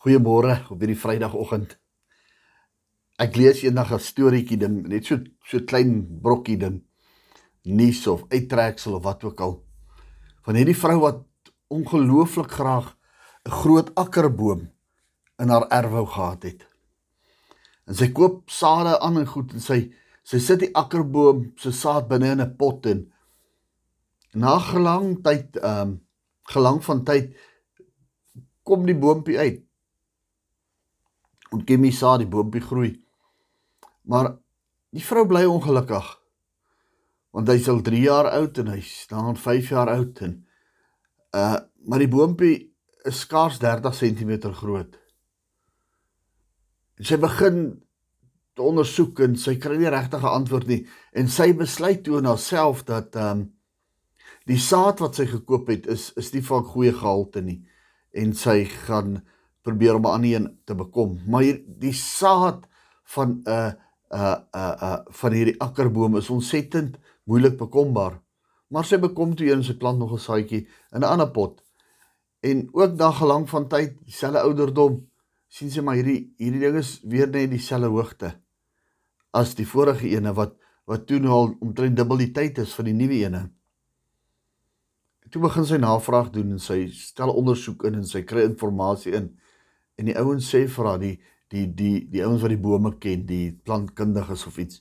Goeiemôre op hierdie Vrydagoggend. Ek lees eendag 'n storieetjie ding, net so so klein brokkie ding. Nuus of uittreksel of wat ook al. Van hierdie vrou wat ongelooflik graag 'n groot akkerboom in haar erf wou gehad het. En sy koop sade aan en goed en sy sy sit die akkerboom se saad binne in 'n pot en na gelang tyd ehm um, gelang van tyd kom die boontjie uit ontkiem die saad, die boompie groei. Maar die vrou bly ongelukkig. Want hy's al 3 jaar oud en hy's staan 5 jaar oud en uh maar die boompie is skaars 30 cm groot. En sy begin te ondersoek en sy kry nie regtig 'n antwoord nie en sy besluit toe in haarself dat um die saad wat sy gekoop het is is nie van goeie gehalte nie en sy gaan probeer om 'n ander een te bekom. Maar hier die saad van 'n uh, 'n uh, 'n uh, uh, van hierdie akkerboom is ontsettend moeilik bekombaar. Maar sy bekom toe een sy plant nog 'n saadjie in 'n ander pot. En ook na gelang van tyd, dieselfde ouderdom, sien sy maar hierdie hierdie ding is weer net dieselfde hoogte as die vorige ene wat wat toe nou al omtrent dubbel die tyd is vir die nuwe ene. Toe begin sy navraag doen en sy stel ondersoek in en sy kry inligting in en die ouens sê vir haar die die die die ouens wat die bome ken, die plantkundiges of iets.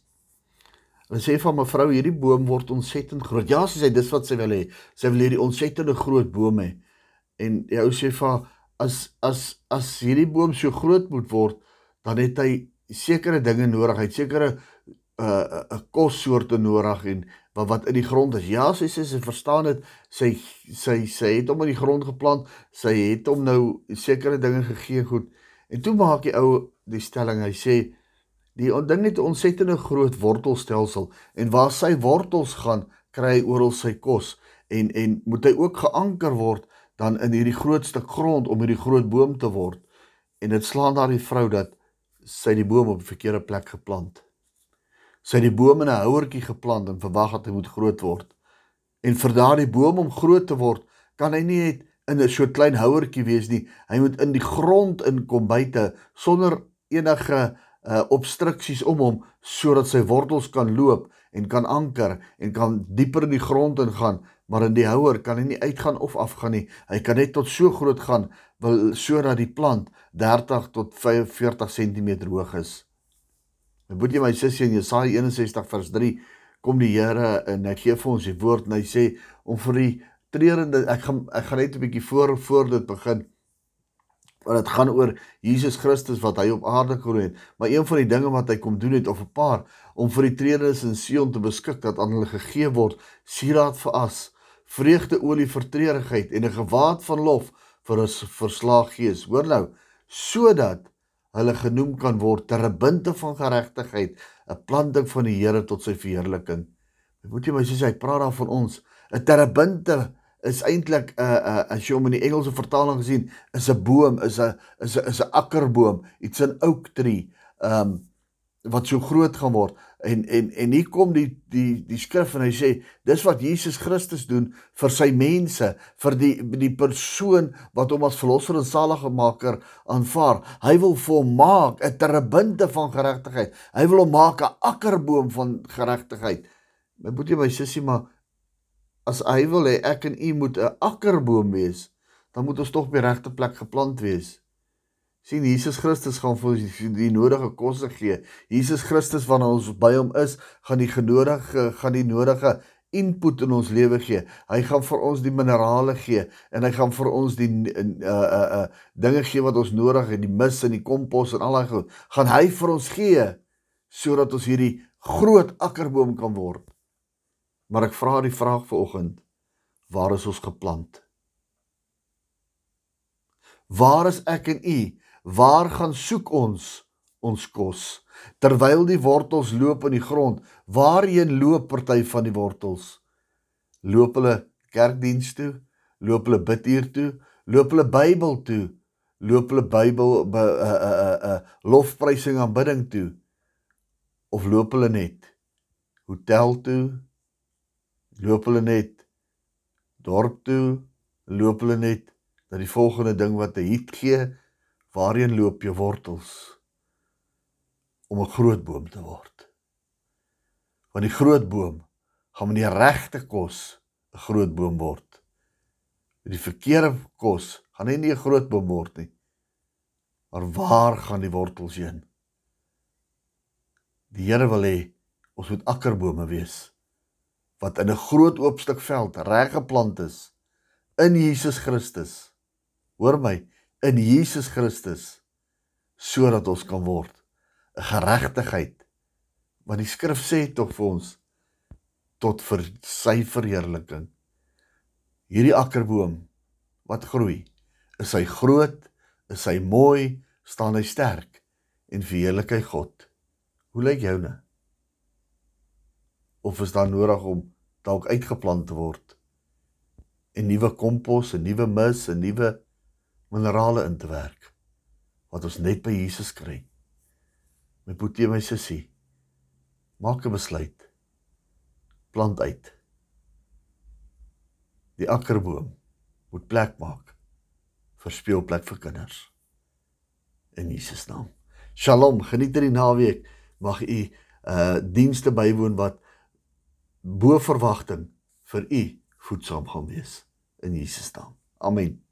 Hulle sê van mevrou hierdie boom word ontsettend groot. Ja, sy sê dis wat sy wil hê. Sy wil hierdie ontsettende groot boom hê. En die ou sê vir as as as hierdie boom so groot moet word, dan het hy sekere dinge nodig. Hy het sekere 'n uh, 'n uh, kossoorte nodig en wat wat in die grond is. Ja, sy sê sy, sy verstaan dit. Sy sy sy het hom in die grond geplant. Sy het hom nou sekere dinge gegee goed. En toe maak die ou die stelling. Hy sê die ding het 'n ontsettende groot wortelstelsel en waar sy wortels gaan, kry hy oral sy kos en en moet hy ook geanker word dan in hierdie groot stuk grond om hierdie groot boom te word. En dit slaan daardie vrou dat sy die boom op 'n verkeerde plek geplant het sy het die boom in 'n houertjie geplant en verwag dat hy moet groot word. En vir daardie boom om groot te word, kan hy nie net in 'n so klein houertjie wees nie. Hy moet in die grond inkom buite sonder enige uh obstruksies om hom sodat sy wortels kan loop en kan anker en kan dieper in die grond ingaan, maar in die houer kan hy nie uitgaan of afgaan nie. Hy kan net tot so groot gaan wil sodat die plant 30 tot 45 cm hoog is. My boetie my sussie in Jesaja 61 vers 3 kom die Here en hy gee vir ons die woord en hy sê om vir die treurende ek gaan ek gaan net 'n bietjie voor voor dit begin. Want dit gaan oor Jesus Christus wat hy op aarde gekom het. Maar een van die dinge wat hy kom doen het of 'n paar om vir die treurendes in Sion te beskik dat aan hulle gegee word sieraad vir as vreugdeolie vir treurigheid en 'n gewaad van lof vir 'n verslaag gees. Hoor nou sodat hulle genoem kan word terbinte van geregtigheid, 'n planting van die Here tot sy verheerliking. Moet jy my sê hy praat daar van ons, 'n terbinte is eintlik 'n uh, 'n uh, as jy hom in die Engelse vertaling gesien, is 'n boom, is 'n is 'n is 'n akkerboom, iets in oak tree, um wat so groot gaan word en en en hier kom die die die skrif en hy sê dis wat Jesus Christus doen vir sy mense vir die die persoon wat hom as verlosser en saligmaker aanvaar. Hy wil vir hom maak 'n terbinte van geregtigheid. Hy wil hom maak 'n akkerboom van geregtigheid. My boetie my sussie maar as hy wil hê ek en u moet 'n akkerboom wees dan moet ons tog by regte plek geplant wees sien Jesus Christus gaan vir ons die, die nodige kosse gee. Jesus Christus wanneer ons by hom is, gaan die genodige gaan die nodige input in ons lewe gee. Hy gaan vir ons die minerale gee en hy gaan vir ons die uh uh uh dinge gee wat ons nodig het, die mis en die kompos en al daai goed. Gaan hy vir ons gee sodat ons hierdie groot akkerboom kan word. Maar ek vra die vraag vanoggend, waar is ons geplant? Waar is ek en u Waar gaan soek ons ons kos terwyl die wortels loop in die grond? Waarheen loop party van die wortels? Loop hulle kerkdiens toe? Loop hulle bidtuur toe? Loop hulle Bybel toe? Loop hulle Bybel 'n 'n 'n 'n lofprysing aanbidding toe? Of loop hulle net hotel toe? Loop hulle net dorp toe? Loop hulle net dat die volgende ding wat 'n hit gee Waarheen loop jou wortels om 'n groot boom te word? Want die groot boom gaan met die regte kos 'n groot boom word. Met die verkeerde kos gaan hy nie 'n groot boom word nie. Maar waar gaan die wortels heen? Die Here wil hê ons moet akkerbome wees wat in 'n groot oop stuk veld reg geplant is in Jesus Christus. Hoor my, in Jesus Christus sodat ons kan word 'n geregtigheid wat die skrif sê tog vir ons tot vir sy verheerliking. Hierdie akkerboom wat groei, is hy groot, is hy mooi, staan hy sterk en verheerlik hy God. Hoe lyk joune? Of is daar nodig om dalk uitgeplant te word? 'n Nuwe kompos, 'n nuwe mis, 'n nuwe minerale in te werk wat ons net by Jesus kry. My boetie, my sussie, maak 'n besluit. Plant uit. Die akkerboom moet plek maak vir speelplek vir kinders. In Jesus naam. Shalom, geniet hierdie naweek. Mag u uh dienste bywoon wat bo verwagting vir u voedsaam gaan wees in Jesus naam. Amen.